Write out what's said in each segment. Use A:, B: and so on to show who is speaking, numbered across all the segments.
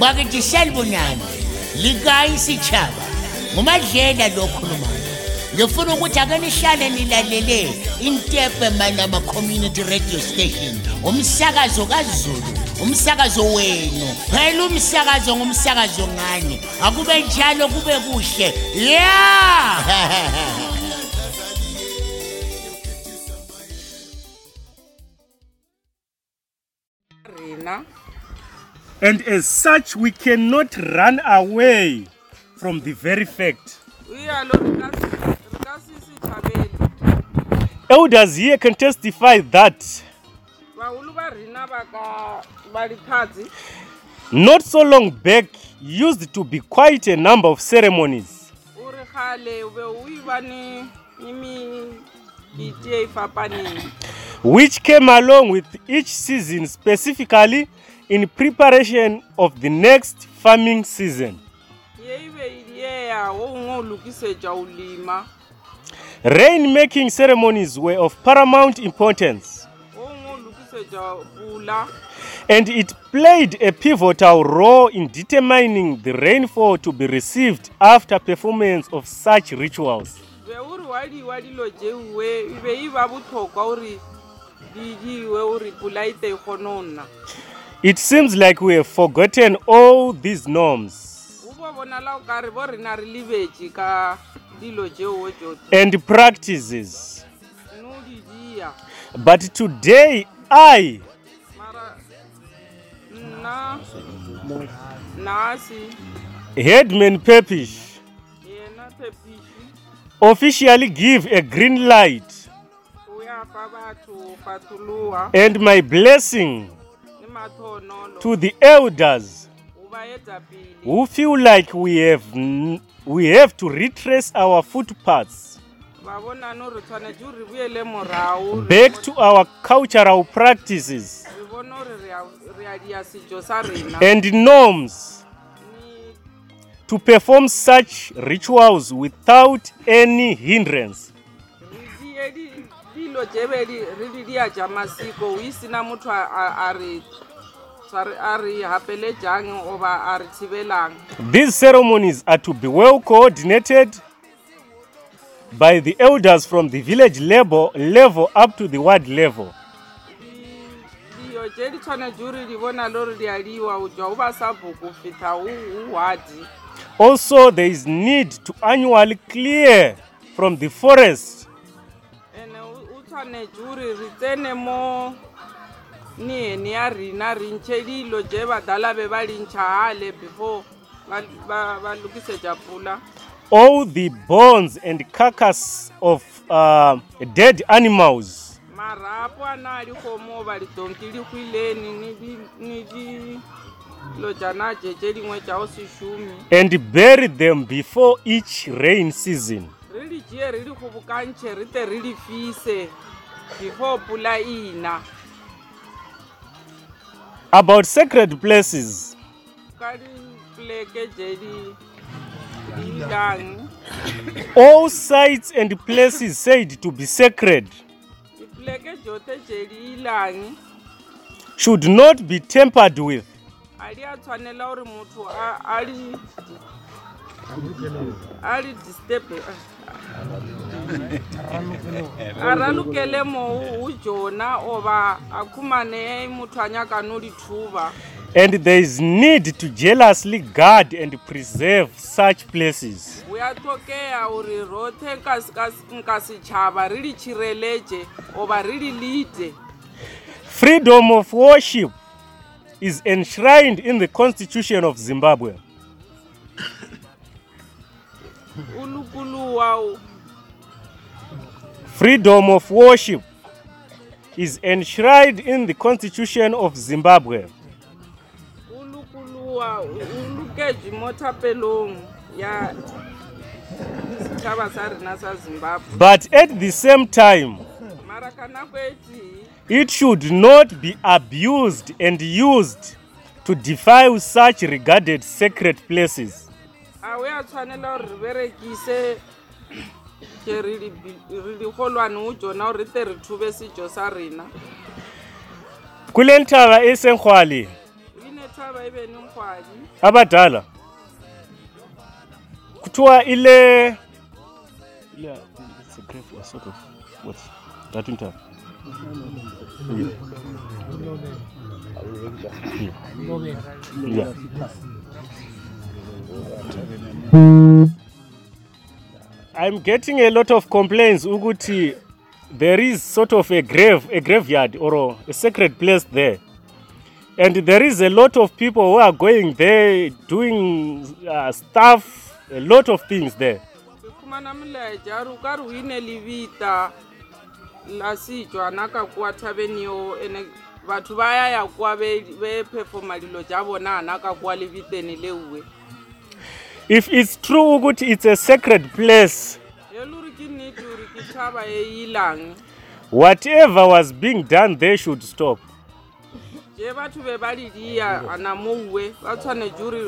A: Bakit iselbunani lika isitshaba ngumadlela lo khulumayo ngifuna ukuthi ake nihlale nilalele intepe malama community radio station umsakazo kaZulu umsakazo wenu phela umsakazo ngumsakazo ngani akube njalo kube kuhle yeah
B: And as such, we cannot run away from the very fact.
C: Elders here can testify that
B: not so long back used to be quite a number of ceremonies. which came along with each season specifically in preparation of the next farming season rain making ceremonies were of paramount importance and it played a pivotal role in determining the rainfall to be received after performance of such rituals ubhidiwe uripulayite ikhonona it seems like we have forgotten all these norms ubo bona la ukari bo rina ri libeji ka dilo je wo jo and practices no didia but today i mara na nasi headman pepish yena pepish officially give a green light and my blessing to the elders who feel like we have, we have to retrace our footpaths back to our cultural practices and norms to perform such rituals without any hindrance. ndojeve riri liya ja masiko uisina muthu ari hapele jangi ova ari thivelanga these ceremonies are to be well coordinated by the elders from the village labor level up to the ward level liyo je li tshwane juri li vona lori lialiwa ujwa u vasabuku fitha u wadi also there is need to annually clear from the forest tisa nejuri ri tsene mo niheni ya rina rintshe lilo je vadala ve va lintsha hale before va lukise dya pfula all the bones and carcas of uh, dead animals marhapu ana ali khomo va ri donki li kwileni ni li lojana jeje lin'we jawo swixumi and bury them before each rain season re di jee re di kgobokantšhe re tle re di fise before pula ina about sacred places ka dipoleke je di ikang all sites and places said to be sacred dipoleke jote je di ilang should not be tempered with a di a tshwanela gore motho a di a le distebe a ah. ralokele mo o jona oba a khumane motho a nyakano dithuba and there is need to jealously guard and preserve such places go ya tlokeya gore rothe nka setšhaba re di tšhireletše oba re di lede freedom of worship is enshrined in the constitution of zimbabwe unukuluwawo freedom of worship is enshrined in the constitution of zimbabwe unukuluwawo ulukezvi motapelong ya sichava sarina sazimbabwe but at the same time mara kana kwechi it should not be abused and used to defile such regarded sacred places ga o ya tshwanela gore re berekise ke re digolwane o jona gore tle re thube sejo sa rena kuleng thaba e seng gwale ine thaba e beneng gwadi a badala kuthiwa e ile Yeah i'm getting a lot of complaints ukuthi there is sort of a grave a graveyard or a sacred place there and there is a lot of people who are going there doing uh, stuff a lot of things there kumana mleja ari ukari uine livita lasijwana kakuwa thaveniyo ene vathu vayaya kuwa vepefoma lilo ja vona hana kakuwa liviteni leuwe if it's true ukuthi it's a sacred place e whatever was being done they should stop je batho be ba lediya ana mouwe ba tshwanetse ore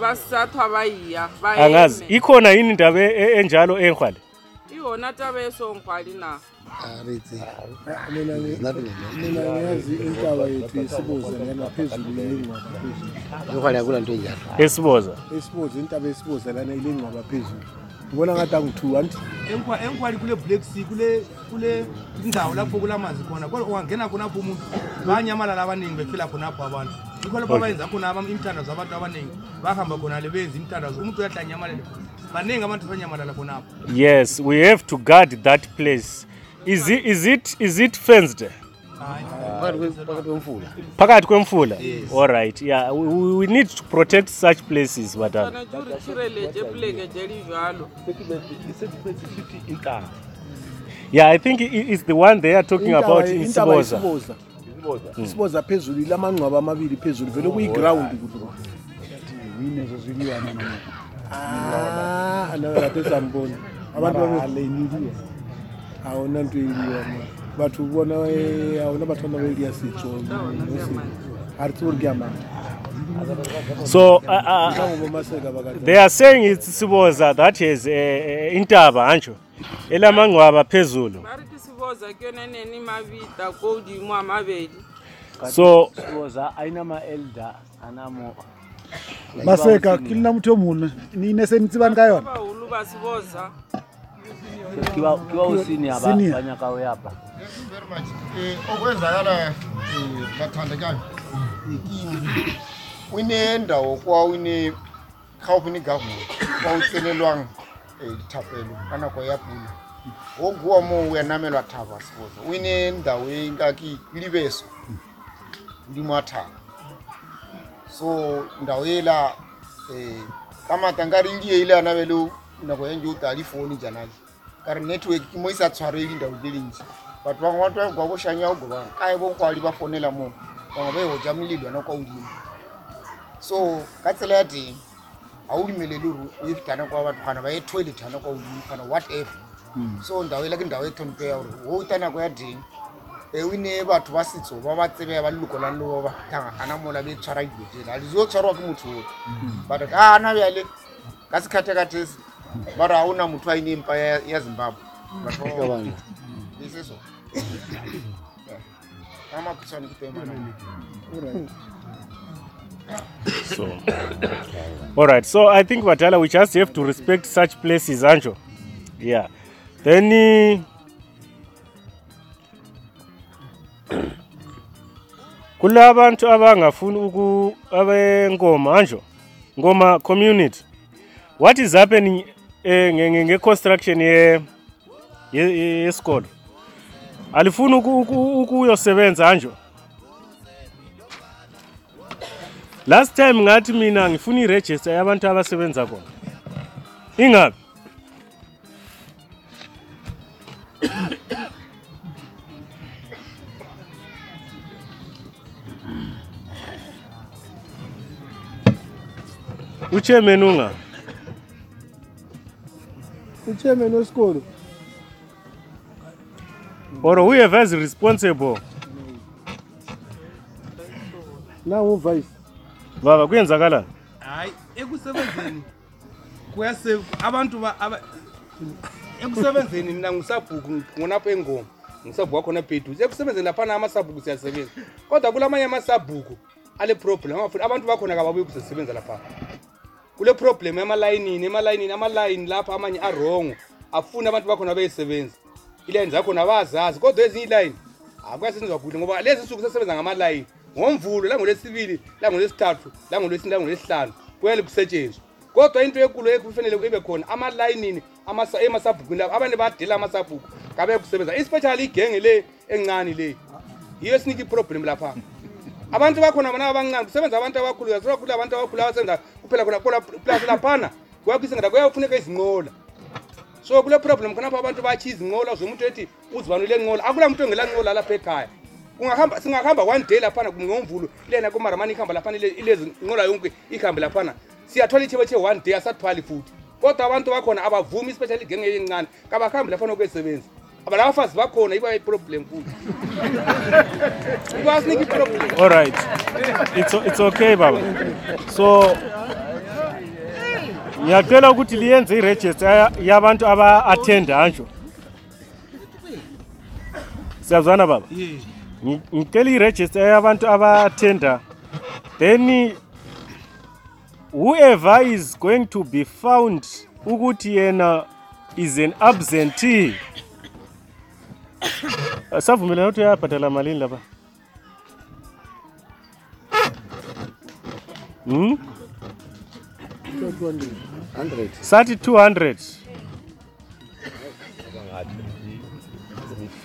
B: ba sa thwa ba iya ba ikhona yini ndaba e, e, e njalo engwale ihona tava yesongwali na enkwali kule black sea kule ndawo lapho kulamazi khona kodwa ungangena khonapho umuntu banyamalala abaningi befila khonapho abantu yikho lapho abayenza khona imithandazo abantu abaningi bahamba khona le benza imithandazo umuntu uyahlanyamalela Yes, we have to guard that place. Is it, is it, is it fenced? Phakathi kwemfula. Yes. All right. Yeah, we, we need to protect such places madam. Yeah, I think it's the one they are talking about in Siboza. Siboza hmm. phezulu ilamangcwaba amabili phezulu vele kuyi ground oh, aaatezambona ah, abantu bangalenyiliwa awona nto eyiliwa ma bathu bona awona bathu bana beliya sitso artsurgama so they are saying its siboza that is eh, eh, intaba anjo elamangcwaba phezulu so ainama elder anamo maseka ke nna motho mone ne ine se ntse bane ka yone
D: eh, okwenzakala bathandekayo eh, uneendawo kwa unekhaufini gavuna kwa utselelwanga eh, thapelo kanako ya pula ngokuwa mo uyanamelwa thaba sibuza uneendawo engaki libeso ndimwathaba so ndhawu yela eh, kamata nkari ndi yeile ana velo nako yanje utali foni janaji kari network kimo isa tshwareli ndhawu yelinji vatu vanwe vatu vagwa voxanya ugova kaye vonkwali va fonela mo vanwe va yihoja mililwa na kwa ulima e so ka tsela ya ti a wu limeleli ri u yifitana kwa vatu khana va ye toilet ana kwa ulima khana whatever hmm. so ndhawu yela ki ndhawu ya e tlhonipeya uri wo u ta nako ya dini ewine eh, batho ba setso ba ba tsebeya ba leloko lang le boba thaga gana mola be tshwara dilo tsena a dio tshwarwa ke motho otlho mm. bato a ah, ana bjale ka sekgathe ka tese ba re ga ona motho a ine empa ya zimbabwe mm. batoeseso ka mm. makhutshwane ke tema So, all
B: right. So, I think Batala, we just have to respect such places, Anjo. Yeah. Then, uh, kulabantu abangafuni uku abengoma anjo ngoma community what is happening eh, ngeconstruction ye yesikolo alifuni ukuyosebenza anjo last time ngathi mina ngifuna iregister yabantu abasebenza khona ingabi uchairman unga uchairman wesikolo or whoever is responsible nawu vice baba kuyenzakalani hayi ekusebenzeni kuyase abantu ba
E: ekusebenzeni mina ngusabhuku ngonapho engoma ngusabhuku wakhona peduze ekusebenzeni laphana amasabhuku siyasebenza kodwa kula manye amasabhuku ale problem abantu bakhona kababuye kuzesebenza laphana kule problem emalayinini emalayinini amalayini lapha amanye arongo afuni abantu bakhona bayisebenza
D: iilayini zakhona bazazi kodwa ezinye iilayini akuyasetshenziswa kuhle ngoba lezi nsuku sisebenza ngamalayini ngomvulo langolwesibili langolwesithathu langolwesini langolwesihlanu kuyele kusetshenzwa kodwa into ekulo ekufanele ibe khona amalayinini emasabhukwini lapo abantu badela amasabhuku ngabe kusebenza ispeciali igenge le encane le yiyo esinika iproblem lapha abantu bakhona bona abancane kusebenza abantu abakhulu kaziwakhulu abantu abakhulu abasebenza kuphela khona kola plaza laphana kuyakwisingatha kuyafuneka izinqola so kule problem khonapho abantu batshiya izinqola zomuntu ethi uzibanule nqola akula muntu ongela nqola lapha ekhaya singahamba one day laphana ngomvulo lena kumaramani ihamba laphana ilezinqola yonke ihambe laphana siyathwala ithebe che one day asathwali futhi kodwa abantu bakhona abavumi ispecial igenge yencane kabahambi laphana okuyesebenzi aba lavafazi vakhona yi va iproblem kulu va sinike problem all right it's, it's okay baba so ngiyacela ukuthi liyenze iregist yabantu aba-attend anjo siyazwana baba ngicela iregista yabantu aba-attenda then whoever is going to be found ukuthi yena is an absentee Safu mbele yote hapa tala malinda pa. Hmm? 200. 3200.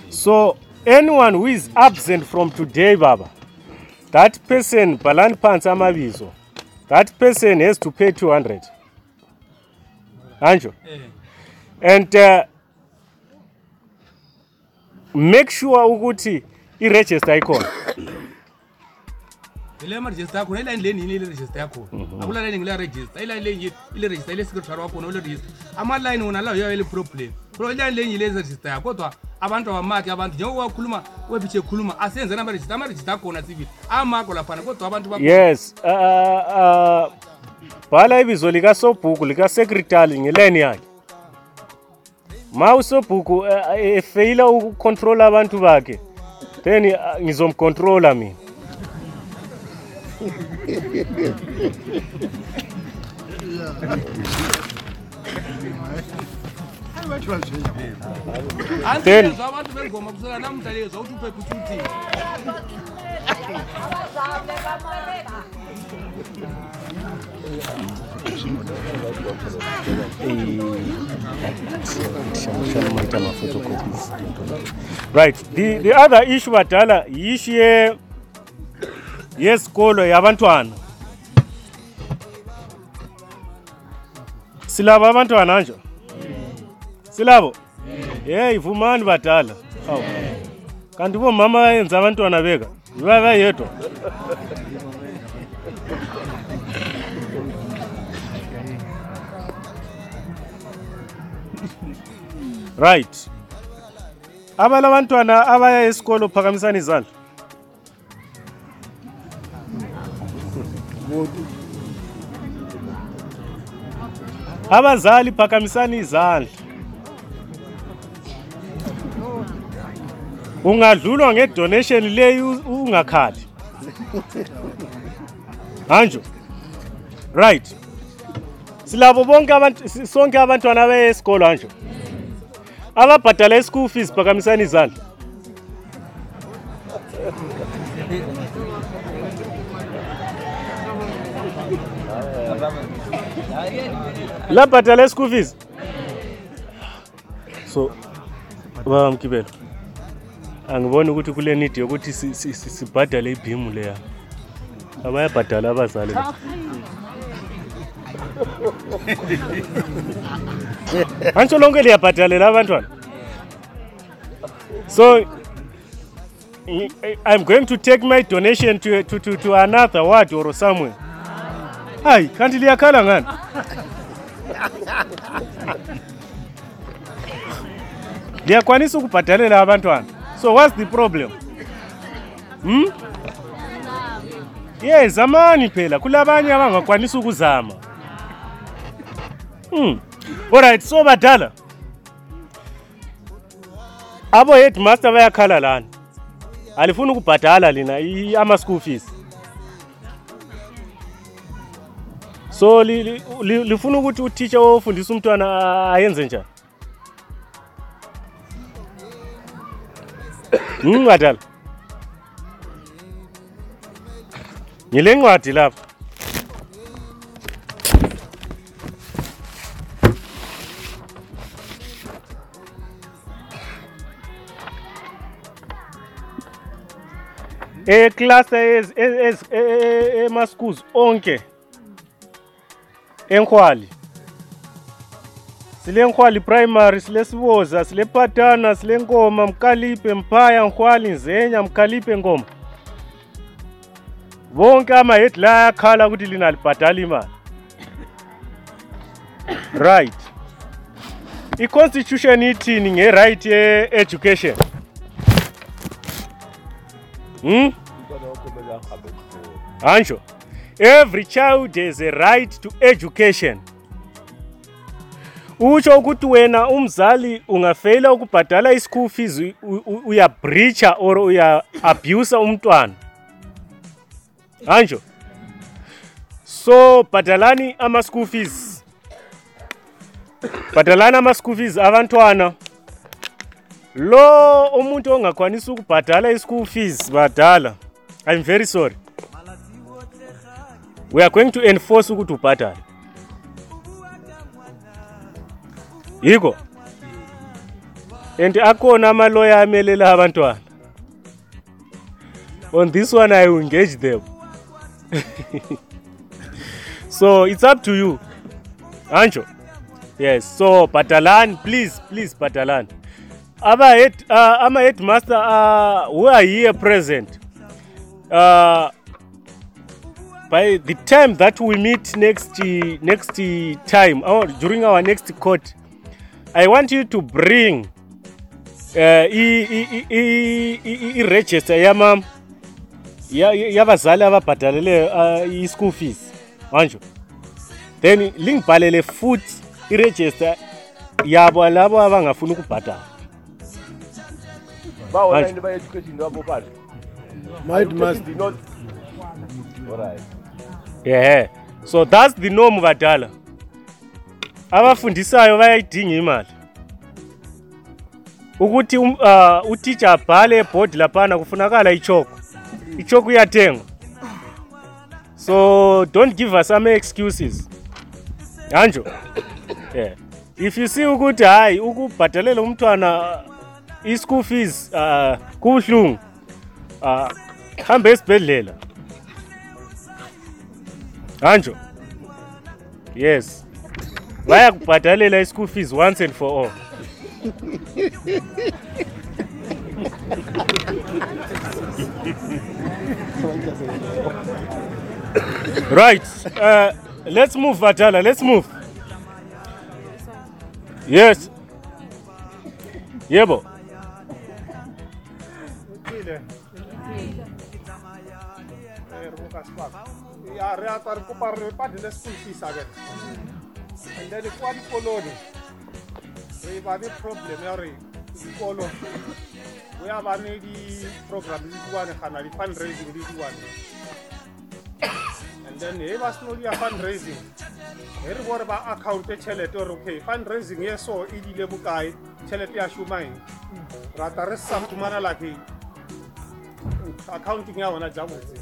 D: So anyone who is absent from today baba, that person balani pansi amabizo. That person has to pay 200. Anjo. Eh. And uh, make sure ukuthi i-register ikhona ile register yakhona ilayini leni ile register register ile register ile secretary register amalayini wona lawo yayo ile problem ilayini lenye ile register yakho kodwa abantu abamaki abantu njengoba wakhuluma webitch ekhuluma asenze namaregister amaregister akhona sivile amako laphana kodwa abantu yes uh, uh, uh, bhala ibizo likasobhuku likasekretary ngeleni yakhe mawusobhuku efeyila eh, eh, ukucontrola abantu bakhe then ah, ngizomcontrola mina then abantu bengoma kusela namdlali yezwa ukuthi uphepha uthi uthini right the, the other issue badala yishi yesikolo yabantwana silabo abantwana nje silabo yeyi vumani badala awu kanti bomama bayenza abantwana beka yibayedwa right abalabantwana abaya esikolo phakamisani izandla abazali phakamisani izandla ungadlulwa ngedonation leyi ungakhali hanjo right silabo bonke abantu sonke abantwana abaya esikolo hanjo ababhadala i-school fees phakamisani izandla labhadala i-school fees so baba mkibelo angiboni ukuthi kule need yokuthi sibhadale ibhimu leya abayabhadala abazali antsho lonke liyabhatalela abantwana so i'm going to take my donation to, to, to, to another ward or somewhere hayi kanti liyakhala ngani liyakwanisa ukubhatalela abantwana so what's the problem hmm? ye zamani phela kulabanye abangakwanisi ukuzama hmm. Alright, so badala abo headmaster bayakhala lana alifuni ukubhadala lina ama-school fees so lifuna ukuthi utitsha ofundisa umntwana ayenze njani hmm, badala ngile ncwadi lapha eklasa eh, emaschools eh, eh, onke enkhwali silenkhwali primary silesiboza silepatana silenkoma mkaliphe mphaya nkhwali nzenya mkaliphe ngoma bonke ama-head la ayakhala ukuthi lina libhadala imali right i-constitution ithini nge-right ye-education Hmm? every child has a right to education. Utsho ukuthi wena umzali ungafeyila ukubhadala ischool fees uyabreacha or uya abusa umntwana anjo so bhadalani ama-school fees bhadalani ama-school fees abantwana lo umuntu ongakwanisi ukubhadala i-school fees badala i'm very sorry we are going to enforce ukuthi ubhadale yiko and akhona amaloya amelela abantwana on this one i will engage them so it's up to you anjo yes so bhadalani please please bhadalani ama head, uh, ama headmaster uh, who are here present uh, by the time that we meet next next time or during our next court i want you to bring uh, iregister yama yabazali ababhatalele uh, i-school fees manje then lingibhalele futhi iregister yabo labo abangafuni ukubhatala bawo abantu bayeducating wabo phandle might must not alright yeah so that's the norm badala abafundisayo bayayidinga imali ukuthi um, uh, utitsha abhale ebhodi laphana kufunakala ichoko ichoko iyathengwa so don't give us some excuses anjo yeah if you see ukuthi hayi ukubhadalela umntwana i-school fees uh kubuhlungu uh hamba esibhedlela Anjo. yes bayakubhadalela i-school fees once and for all right uh, let's move vatala let's move yes yebo yeah, Ya area ta ri ku pari pa di leswi tiyisakelaka and then ku a dikoloni ri va ni problem ya ba di-program di diwane gana di-fundraising di diwane and then fundraising he re ba account-e tšhelete fundraising ye so e dile bokae tšhelete ya rata resam sa lagi accounting ya bona ja botse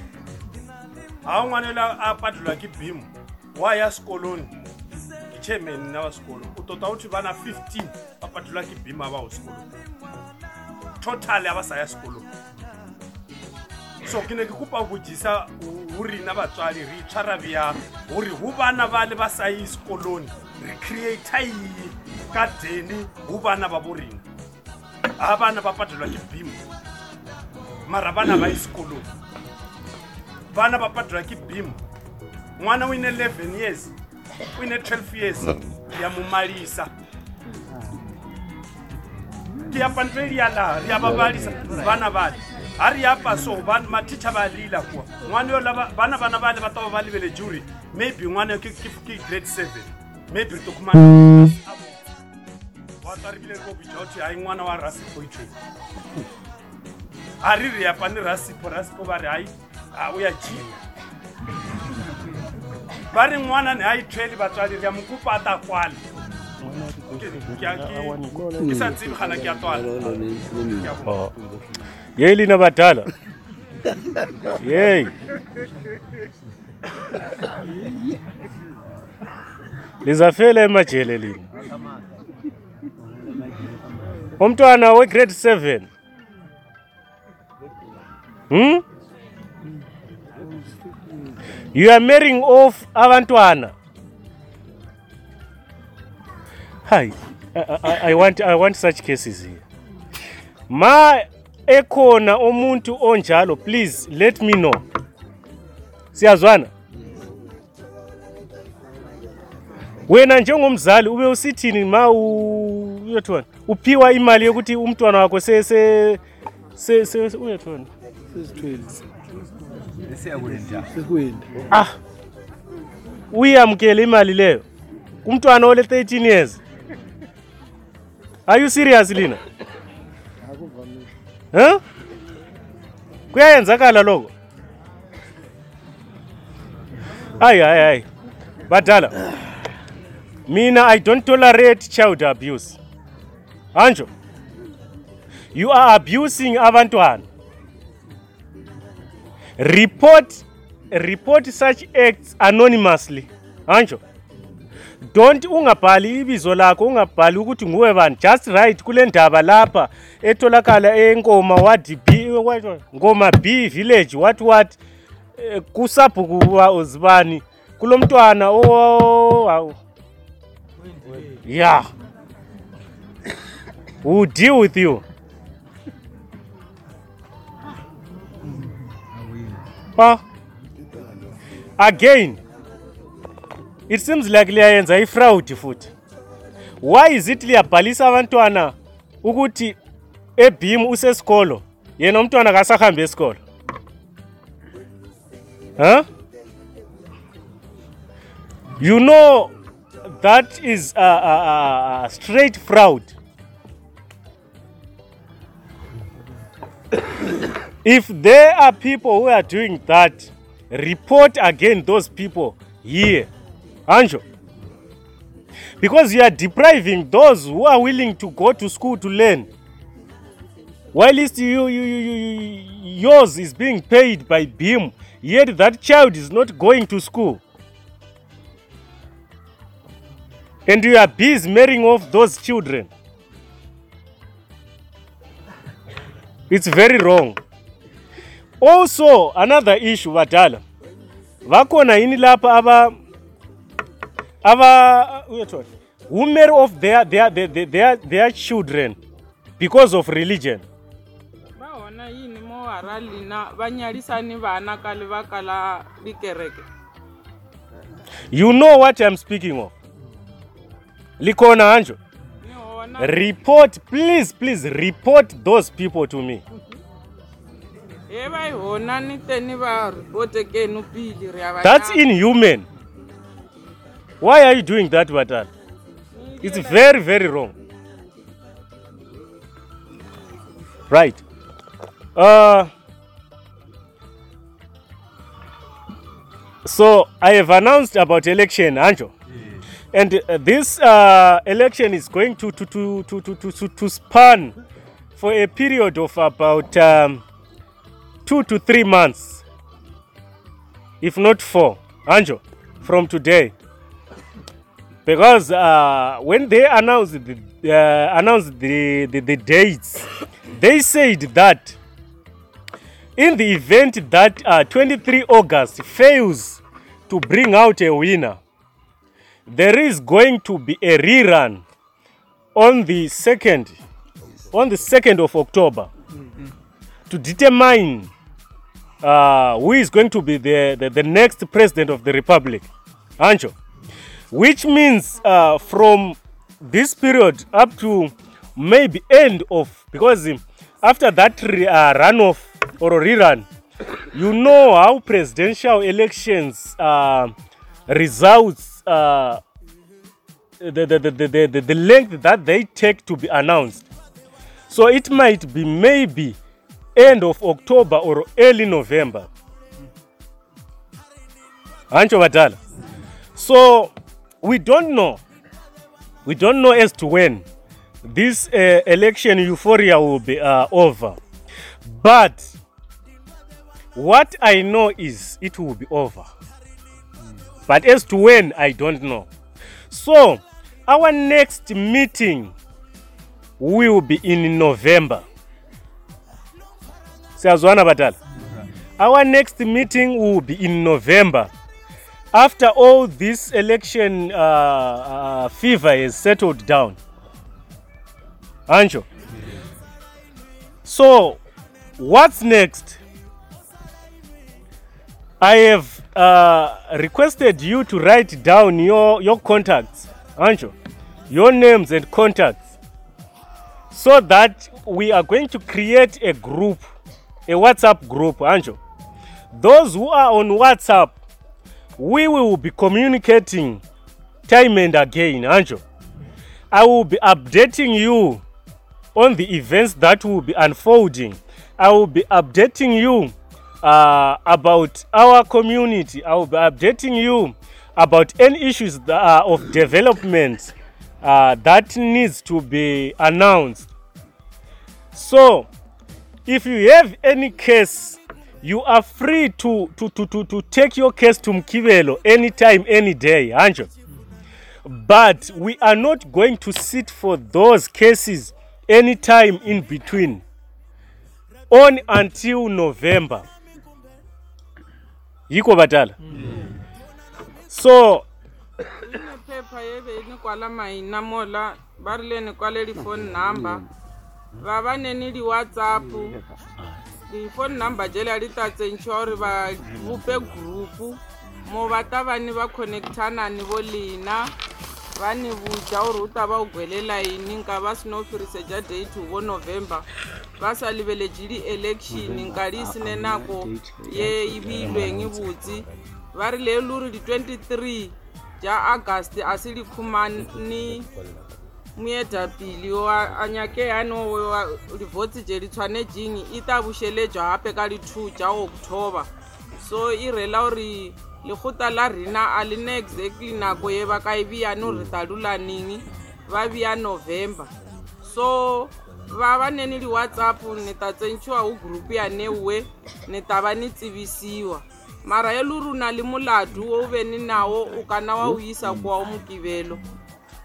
D: ha un'wana la a padlula ki bim wa ya sikoloni chairman na vaswikolo u tota u thi vana 15 va padlula ki bim a va hosikolo total a va saya sikolo so ki ne ki kupa vujisa wu ri na vatswari ritshwa ra viya wu ri hu vana va le va sayi sikoloni ri creata yii ka deni hu vana va vo rina ha vana va padlula ki bim mara vana va yi sikoloni vana va padrak beam n'wana wine 11 years wine 12 years ya mumalisa ya pandeliya laha ya vavalisa vana vale ha ri yapa so maticha va lila kuwa n'wana yo lava vana vana vale va ta va va livele jury maybe n'wana ki grade 7 maybe ri tikuma watarivilerikokujoti hayi n'wana wa rasipo i tweni ha ri ri yapa ni rasipo rasipo va ri hayi a o ya jima ba re ngwana ne a ithwele batswadi re a mo kopa a ta kwale ke sa tsebe gana ke a twala ye lena batala yey lizafela emajele lina umntwana wegrade seven hmm? you are marrying off abantwana hi I, I, I want i want such cases here ma ekhona umuntu onjalo please let me know siyazwana wena njengomzali ube usithini ma uyethona uphiwa imali yokuthi umntwana wakho se se se uyethona sezithwele Ah, uyamkela imali leyo kumntwana ole 13 years are you serious lina huh? kuyayenzakala loko Ay ay hayi badala mina i don't tolerate child abuse anjo you are abusing abantwana report report such acts anonymously hanjo don't ungabhali ibizo lakho ungabhali ukuthi nguwe bani just right kule ndaba lapha etholakala enkoma wad b ngoma b village what what eh, kusabhu kuba uzibani kulo mntwana owawu oh, ya who deal with you papa again it seems like liyayenza ifraud futhi why is it liyabhalisa abantwana ukuthi ebhim usesikolo yena umntwana kasahambe esikolo huh? you know that is a, a, a straight fraud If there are people who are doing that, report again those people here. Anjo. Because you are depriving those who are willing to go to school to learn. While you, you, you, you, yours is being paid by BIM, yet that child is not going to school. And you are busy marrying off those children. It's very wrong. Also another issue vadala vakhona yini lapa ava ava who uh, marry off their, their, their, their, their children because of religion vahona yini mohara lina va nyalisani vana ka livaka la likereke you know what i'm speaking of likona anjo report please please report those people to me That's inhuman. Why are you doing that, Batala? It's very, very wrong. Right. Uh, so I have announced about election, Anjo. And uh, this uh, election is going to, to, to, to, to, to, to, span for a period of about um, two to three months, if not four, Anjo, from today. Because uh, when they announced the, uh, announced the, the, the dates, they said that in the event that uh, 23 August fails to bring out a winner, there is going to be a rerun on the 2nd on the 2nd of October to determine uh, who is going to be the, the, the, next president of the republic, Ancho. Which means uh, from this period up to maybe end of, because after that uh, runoff or rerun, you know how presidential elections uh, results, uh, the, the, the, the, the length that they take to be announced. So it might be maybe end of October or early November. Ancho Badala. So we don't know. We don't know as to when this uh, election euphoria will be uh, over. But what I know is it will be over. But as to when, I don't know. So our next meeting will be in November siyazwana badala our next meeting will be in november after all this election uh, uh, fever is settled down Anjo. so what's next i have uh, requested you to write down your, your contacts Anjo, your names and contacts so that we are going to create a group a WhatsApp group, Anjo. Those who are on WhatsApp, we will be communicating time and again, Anjo. I will be updating you on the events that will be unfolding. I will be updating you uh, about our community. I will be updating you about any issues of development uh, that needs to be announced. So if you have any case you are free to, to, to, to, to take your case to mkivelo anytime any day Anjo. but we are not going to sit for those cases any time in between on until november yiko vatala so inephepha yeve inikwala mahina mola va rile ni kwaleri phone number vava neni li whatsapp tifone number jele ali ta tsentxa ori va vupe gurupu mo va ta va ni va connectana ni vo lina va ni vudya uri u ta va u gwelela yini nka va swi no firise dya date wo november va sa liveleji li election nkali yi sine nako ye yi viyilwe hi ngi vutsi va ri leluri li 23 dya august a si li khumani muyedhapili anyake yanowo livhotsije ritshwane jingi i ta vuxelebya gape ka li-two bya oktoba so i rhela u ri lekgota la rina a li na exactly nako ye va ka yi e viyani ri ta lulaningi va viya november so va va neni li whatsapp ni ta tsentxhiwa wu gurupu ya newe ni ta va ni tsivisiwa mara yeluri u na li muladu wo u ve ni nawo u kana wa wu yisa kuwa wu mukivelo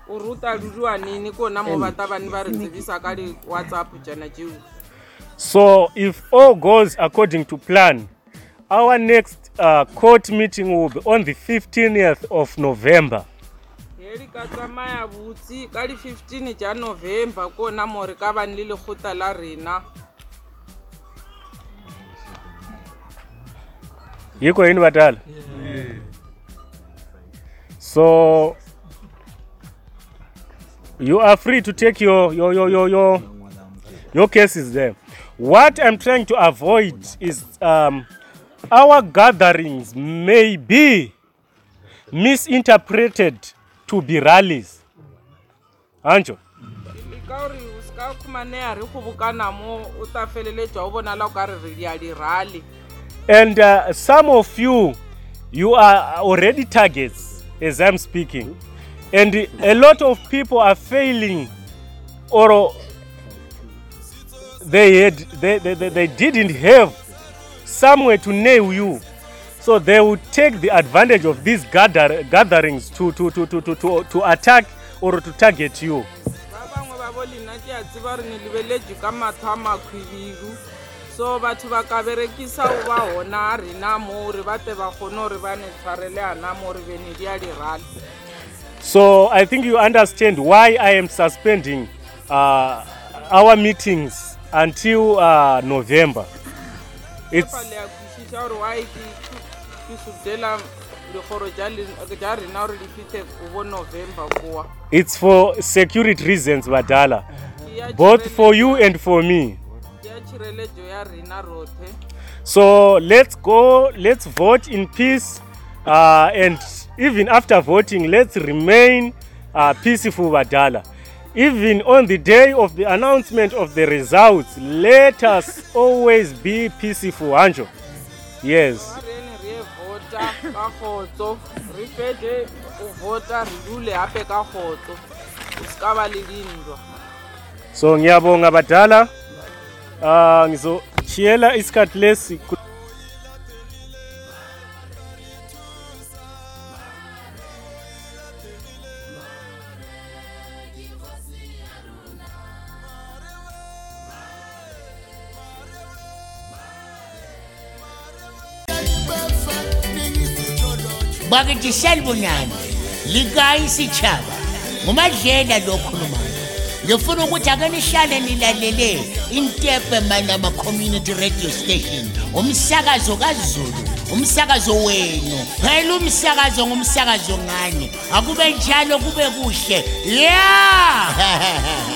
D: o ruriwa nini kona mo vane va ri dzivisa ka whatsapp jana jiu so if all goes according to plan our next uh, court meeting will be on the 15th of november heri ka tsamaya botsi ka di 15 ja november kona mo more ka vanhu le lekgota la rena hiko yini vatala so You are free to take your your your your your, your cases there. What I'm trying to avoid is um, our gatherings may be misinterpreted to be rallies. Anjo. mo and uh, some of you you are already targets as i'm speaking and a lot of people are failing or they, had, they, they, they didn't have somewhere to nail you so they would take the advantage of these gather, gatherings to, to, to, to, to, to, to attack or to target you so batho ba ka berekisa o ba gona rena mo ore ba te ba kgone gore ba netshware le ana mo ore bene di a dirale So I think you understand why I am suspending uh, our meetings until uh, November. It's it's for security reasons badala both for you and for me so let's go let's vote in peace uh, and even after voting let's remain uh, peaceful vadala even on the day of the announcement of the results let us always be peaceful hanjo yes so ngiyabonga badala um uh, ngizoshiyela isikhathi lesi angiselibunane likayisitshaba ngumadlela lokhulumayo ngifuna ukuthi ake nihlale nilalele intepe malama community radio station umsakazo kazulu umsakazo wenu phela umsakazo ngumsakazo ngani akube njalo kube kuhle yeah